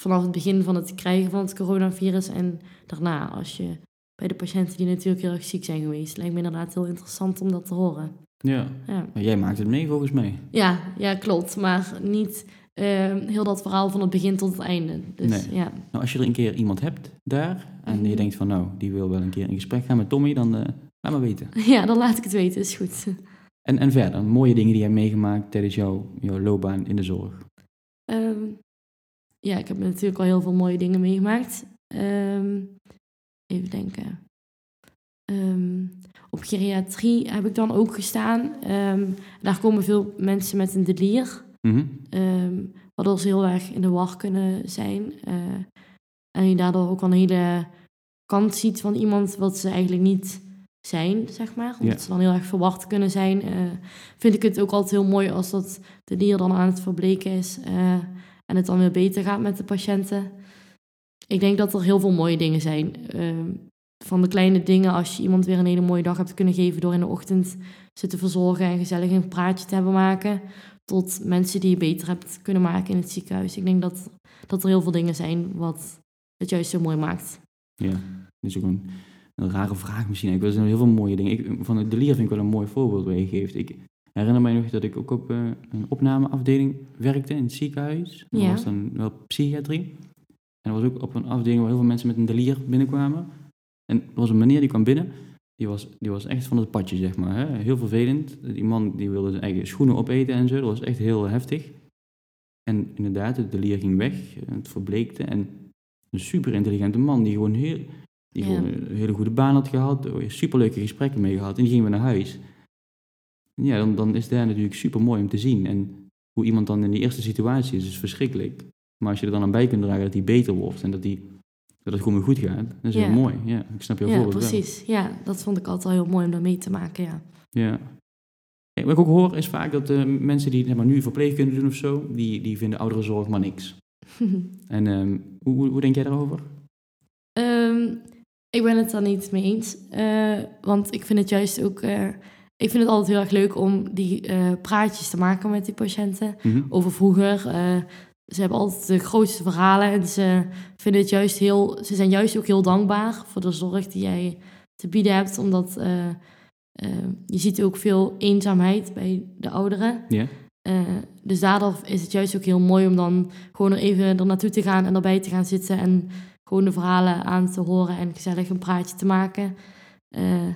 vanaf het begin van het krijgen van het coronavirus en daarna. Als je bij de patiënten die natuurlijk heel erg ziek zijn geweest. Lijkt me inderdaad heel interessant om dat te horen. ja. Ja, Maar jij maakt het mee volgens mij. ja, ja klopt. Maar niet eh, heel dat verhaal van het begin tot het einde. Dus Nee. ja, Nou, als je er een keer iemand hebt daar en je Mhm. denkt van nou, die wil wel een keer in gesprek gaan met Tommy, dan eh, laat maar weten. ja, dan laat ik het weten. Is goed. En, en verder, mooie dingen die je hebt meegemaakt tijdens jouw, jouw loopbaan in de zorg. Ehm, ja, ik heb natuurlijk al heel veel mooie dingen meegemaakt. Ehm, even denken. Ehm, op geriatrie heb ik dan ook gestaan. Ehm, daar komen veel mensen met een delier. Mhm. ehm, waardoor ze heel erg in de war kunnen zijn. eh, en je daardoor ook al een hele kant ziet van iemand wat ze eigenlijk niet zijn, zeg maar. Omdat Ja. ze dan heel erg verward kunnen zijn. eh, vind ik het ook altijd heel mooi als dat de dier dan aan het verbleken is. eh, en het dan weer beter gaat met de patiënten. Ik denk dat er heel veel mooie dingen zijn. Ehm, van de kleine dingen, als je iemand weer een hele mooie dag hebt kunnen geven door in de ochtend ze te verzorgen en gezellig een praatje te hebben maken, tot mensen die je beter hebt kunnen maken in het ziekenhuis. Ik denk dat, dat er heel veel dingen zijn wat het juist zo mooi maakt. Ja, dat is ook een, rare vraag misschien. Ik wil zeggen, heel veel mooie dingen. Van het delier vind ik wel een mooi voorbeeld waar je geeft. Ik herinner mij nog dat ik ook op eh, een opnameafdeling werkte in het ziekenhuis. Dat Ja. was dan wel psychiatrie. En dat was ook op een afdeling waar heel veel mensen met een delier binnenkwamen. En er was een meneer die kwam binnen. Die was, die was echt van het padje, zeg maar. Hè? Heel vervelend. Die man die wilde zijn eigen schoenen opeten en zo. Dat was echt heel heftig. En inderdaad, het delier ging weg. Het verbleekte. En een super intelligente man die gewoon heel, die Ja. gewoon een hele goede baan had gehad, superleuke gesprekken mee gehad en die gingen weer naar huis. Ja, dan, dan is daar natuurlijk super mooi om te zien. En hoe iemand dan in die eerste situatie is, is verschrikkelijk. Maar als je er dan aan bij kunt dragen dat hij beter wordt en dat, die, dat het gewoon weer goed gaat, dat is Ja. heel mooi. Ja, ik snap je Ja, voorbeeld wel. precies. Ja, dat vond ik altijd heel mooi om daar mee te maken, ja. Ja. Wat ik ook hoor is vaak dat eh, mensen die zeg maar, nu verpleegkunde doen of zo, die, die vinden ouderenzorg maar niks. En ehm, hoe, hoe, denk jij daarover? Ehm, ik ben het daar niet mee eens. Eh, want ik vind het juist ook... eh, ik vind het altijd heel erg leuk om die eh, praatjes te maken met die patiënten. Mhm. Over vroeger. Eh, ze hebben altijd de grootste verhalen. En ze vinden het juist heel... Ze zijn juist ook heel dankbaar voor de zorg die jij te bieden hebt. Omdat eh, je ziet ook veel eenzaamheid bij de ouderen. Ja, dus daardoor is het juist ook heel mooi om dan gewoon er even er naartoe te gaan en erbij te gaan zitten en gewoon de verhalen aan te horen en gezellig een praatje te maken. Eh,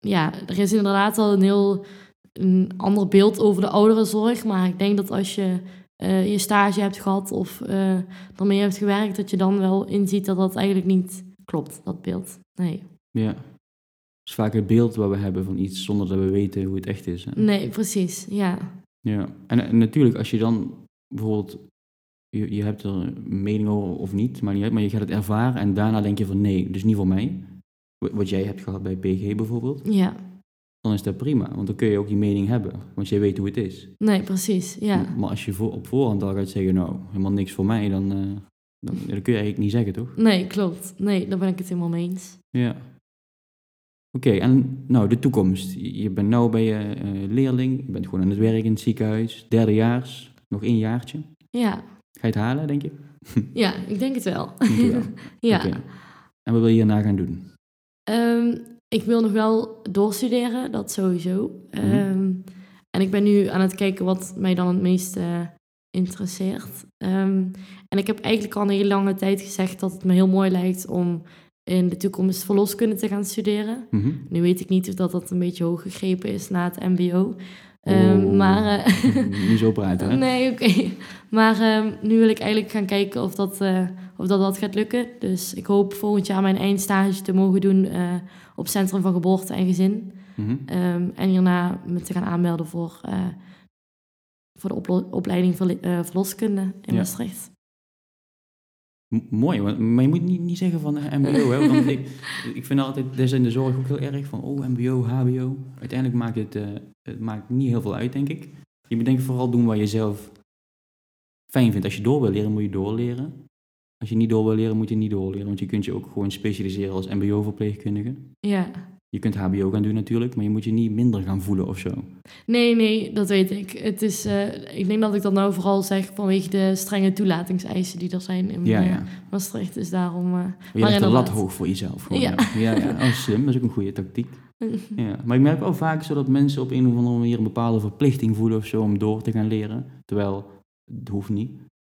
ja, er is inderdaad al een heel een ander beeld over de ouderenzorg, maar ik denk dat als je eh, je stage hebt gehad of eh ermee hebt gewerkt, dat je dan wel inziet dat dat eigenlijk niet klopt, dat beeld. Nee, ja. Het is vaak het beeld wat we hebben van iets zonder dat we weten hoe het echt is. Hè? nee, precies, ja. Ja, en, en natuurlijk als je dan bijvoorbeeld, je, je hebt er een mening over of niet, maar, niet maar je gaat het ervaren en daarna denk je van nee, dus niet voor mij. Wat- jij hebt gehad bij PG bijvoorbeeld, Ja, dan is dat prima, want dan kun je ook die mening hebben, want jij weet hoe het is. nee, precies, ja. Maar als je voor, op voorhand al gaat zeggen, nou, helemaal niks voor mij, dan, eh, dan, dan kun je eigenlijk niet zeggen, toch? Nee, klopt. Nee, daar ben ik het helemaal mee eens. Ja. Oké, en nou, de toekomst. Je bent nou bij je eh, leerling, je bent gewoon aan het werk in het ziekenhuis, derdejaars, nog één jaartje. Ja, Ga je het halen, denk je? ja ik denk het wel. Denk wel. ja. En wat wil je hierna gaan doen? Ehm, ik wil nog wel doorstuderen, dat sowieso. Mhm. Ehm, en ik ben nu aan het kijken wat mij dan het meest interesseert. Ehm, en ik heb eigenlijk al een hele lange tijd gezegd dat het me heel mooi lijkt om in de toekomst verloskunde te gaan studeren. Mhm. Nu weet ik niet of dat, dat een beetje hoog gegrepen is na het mbo. Oh. maar eh, Niet zo praten, hè? nee, oké. Maar nu wil ik eigenlijk gaan kijken of dat, eh, of dat, dat gaat lukken. Dus ik hoop volgend jaar mijn eindstage te mogen doen eh, op Centrum van Geboorte en Gezin. Mhm. Ehm, en hierna me te gaan aanmelden voor, eh, voor de opleiding eh, verloskunde in Ja. Maastricht. M- Mooi, maar je moet niet, niet zeggen van mbo, hè? Want ik, ik vind altijd, dat is in de zorg ook heel erg van, oh, mbo, hbo. Uiteindelijk maakt het, het maakt niet heel veel uit, denk ik. Je moet denk ik vooral doen wat je zelf fijn vindt. Als je door wil leren, moet je doorleren. Als je niet door wil leren, moet je niet doorleren. Want je kunt je ook gewoon specialiseren als mbo-verpleegkundige. Ja. Je kunt hbo gaan doen natuurlijk, maar je moet je niet minder gaan voelen of zo. Nee, nee, dat weet ik. Het is, eh, ik denk dat ik dat nou vooral zeg vanwege de strenge toelatingseisen die er zijn in Ja, eh, ja. Maastricht. Dus daarom... eh, Maar je legt de lat hoog voor jezelf. Gewoon, Ja. ja. Ja, ja. Oh, slim. Dat is ook een goede tactiek. Ja. Maar ik merk wel vaak zo dat mensen op een of andere manier een bepaalde verplichting voelen of zo om door te gaan leren. Terwijl, het hoeft niet.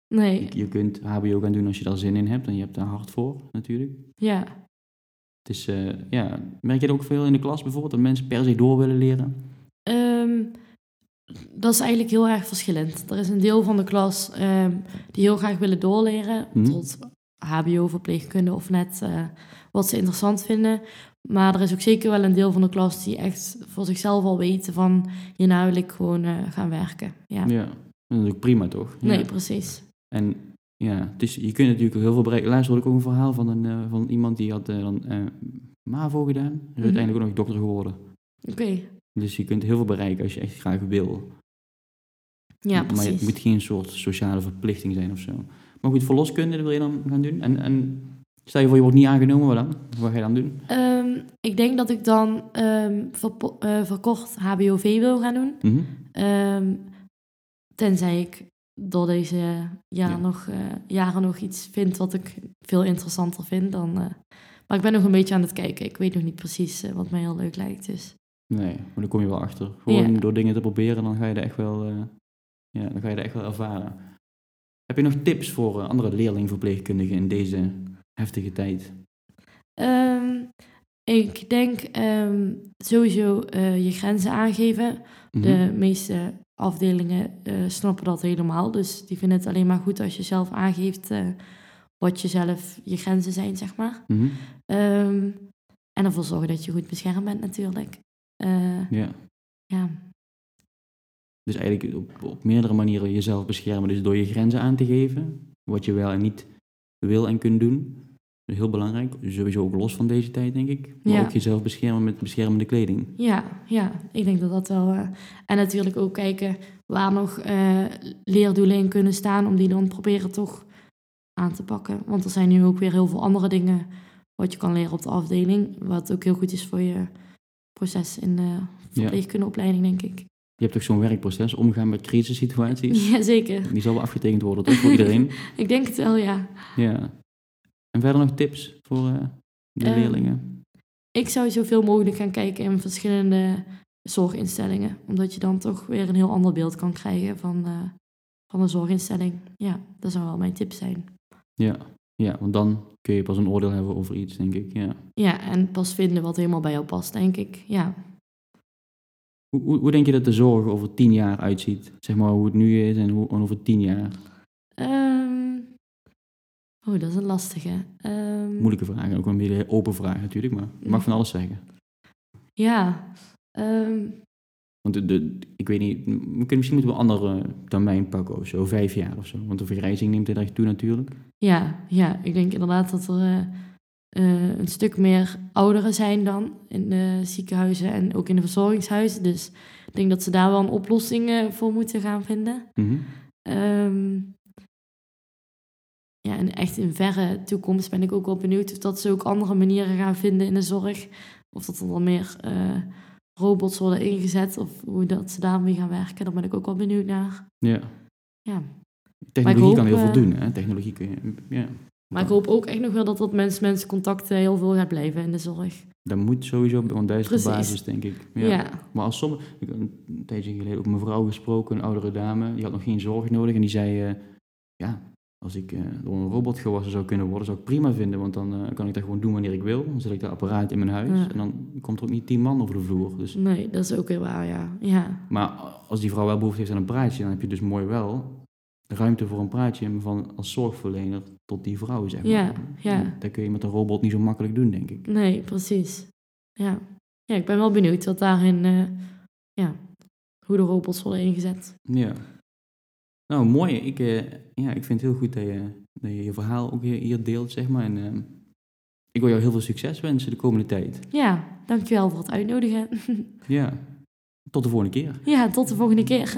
Nee, Je, je kunt hbo gaan doen als je daar zin in hebt en je hebt daar hard voor natuurlijk. ja. Het is, eh, ja, merk je dat ook veel in de klas bijvoorbeeld, dat mensen per se door willen leren? Ehm, dat is eigenlijk heel erg verschillend. Er is een deel van de klas ehm, die heel graag willen doorleren Mhm. tot HBO, verpleegkunde of net eh, wat ze interessant vinden. Maar er is ook zeker wel een deel van de klas die echt voor zichzelf al weten van hierna wil ik gewoon eh, gaan werken. Ja. Ja. Dat is ook prima toch? Ja. Nee, precies. En ja, het is, je kunt natuurlijk heel veel bereiken. Laatst hoorde ik ook een verhaal van, een, eh, van iemand die had eh, dan eh, MAVO gedaan. Is Mhm. uiteindelijk ook nog dokter geworden. Oké. Dus je kunt heel veel bereiken als je echt graag wil. Ja, maar precies. het moet geen soort sociale verplichting zijn of zo. Maar goed, verloskunde dat wil je dan gaan doen. En, en stel je voor je wordt niet aangenomen, wat dan? Wat ga je dan doen? Ehm, ik denk dat ik dan ehm, verpo- eh, verkort HBOV wil gaan doen. Mhm. Ehm, tenzij ik door deze jaar Ja. nog, eh, jaren nog iets vind wat ik veel interessanter vind. Dan, eh, maar ik ben nog een beetje aan het kijken. Ik weet nog niet precies eh, wat mij heel leuk lijkt. Dus. Nee, maar dan kom je wel achter. Gewoon Ja. door dingen te proberen, dan ga je er echt wel, ja, dan ga je er echt wel ervaren. Heb je nog tips voor andere leerlingverpleegkundigen in deze heftige tijd? Ehm, ik denk ehm, sowieso je grenzen aangeven. Mhm. De meeste afdelingen eh, snappen dat helemaal. Dus die vinden het alleen maar goed als je zelf aangeeft eh, wat je zelf je grenzen zijn, zeg maar. Mhm. Ehm, en ervoor zorgen dat je goed beschermd bent natuurlijk. Eh, Ja. ja. Dus eigenlijk op, op meerdere manieren jezelf beschermen. Dus door je grenzen aan te geven, wat je wel en niet wil en kunt doen. Heel belangrijk. Sowieso ook los van deze tijd, denk ik. Maar Ja. ook jezelf beschermen met beschermende kleding. Ja, ja, ik denk dat dat wel. eh, en natuurlijk ook kijken waar nog eh, leerdoelen in kunnen staan, om die dan proberen toch aan te pakken. Want er zijn nu ook weer heel veel andere dingen wat je kan leren op de afdeling, wat ook heel goed is voor je proces in de verpleegkundeopleiding, denk ik. Je hebt toch zo'n werkproces, omgaan met crisissituaties. Jazeker. Die zal wel afgetekend worden, toch? Voor iedereen. Ik denk het wel, ja. Ja. En verder nog tips voor eh, de Ehm, leerlingen? Ik zou zoveel mogelijk gaan kijken in verschillende zorginstellingen, omdat je dan toch weer een heel ander beeld kan krijgen van, eh, van de zorginstelling. Ja, dat zou wel mijn tip zijn. Ja. ja, want dan kun je pas een oordeel hebben over iets, denk ik. Ja. Ja, en pas vinden wat helemaal bij jou past, denk ik. Ja. Hoe, hoe, hoe denk je dat de zorg over tien jaar uitziet? Zeg maar hoe het nu is en hoe en over tien jaar? Ehm, oh, dat is een lastige. Ehm, Moeilijke vraag, ook een beetje open vraag natuurlijk, maar je mag van alles zeggen. Ja. ehm, Want de, de- ik weet niet, we kunnen, misschien moeten we een andere termijn pakken of zo, vijf jaar of zo. Want de vergrijzing neemt heel erg toe natuurlijk. ja, ja, ik denk inderdaad dat er eh, eh, een stuk meer ouderen zijn dan in de ziekenhuizen en ook in de verzorgingshuizen. Dus ik denk dat ze daar wel een oplossing eh, voor moeten gaan vinden. Mhm. Ehm, ja, en echt in verre toekomst ben ik ook wel benieuwd of dat ze ook andere manieren gaan vinden in de zorg. Of dat er dan meer eh, robots worden ingezet of hoe dat ze daarmee gaan werken. Daar ben ik ook wel benieuwd naar. Ja. Ja. Technologie hoop, kan heel veel eh, doen, hè? Technologie kun je, ja. Maar ik hoop ook echt nog wel dat dat mens-mens contact heel veel gaat blijven in de zorg. Dat moet sowieso op een duizend Precies. basis, denk ik. Ja. Maar als sommige, ik heb een tijdje geleden ook een mevrouw gesproken, een oudere dame, die had nog geen zorg nodig en die zei, eh, ja, als ik eh, door een robot gewassen zou kunnen worden, zou ik prima vinden. Want dan eh, kan ik dat gewoon doen wanneer ik wil. Dan zet ik dat apparaat in mijn huis. Ja. En dan komt er ook niet tien man over de vloer. Dus, Nee, dat is ook weer waar, ja. Ja, maar als die vrouw wel behoefte heeft aan een praatje, dan heb je dus mooi wel ruimte voor een praatje van als zorgverlener tot die vrouw, zeg maar. Ja, ja. Dat kun je met een robot niet zo makkelijk doen, denk ik. nee, precies. Ja. ja, ik ben wel benieuwd wat daarin, eh, ja, hoe de robots worden ingezet. Ja. Nou, mooi. Ik, eh, ja, ik vind het heel goed dat je dat je, je verhaal ook hier, hier deelt, zeg maar. En eh, ik wil jou heel veel succes wensen de komende tijd. Ja, dankjewel voor het uitnodigen. Ja. Tot de volgende keer. ja, tot de volgende keer.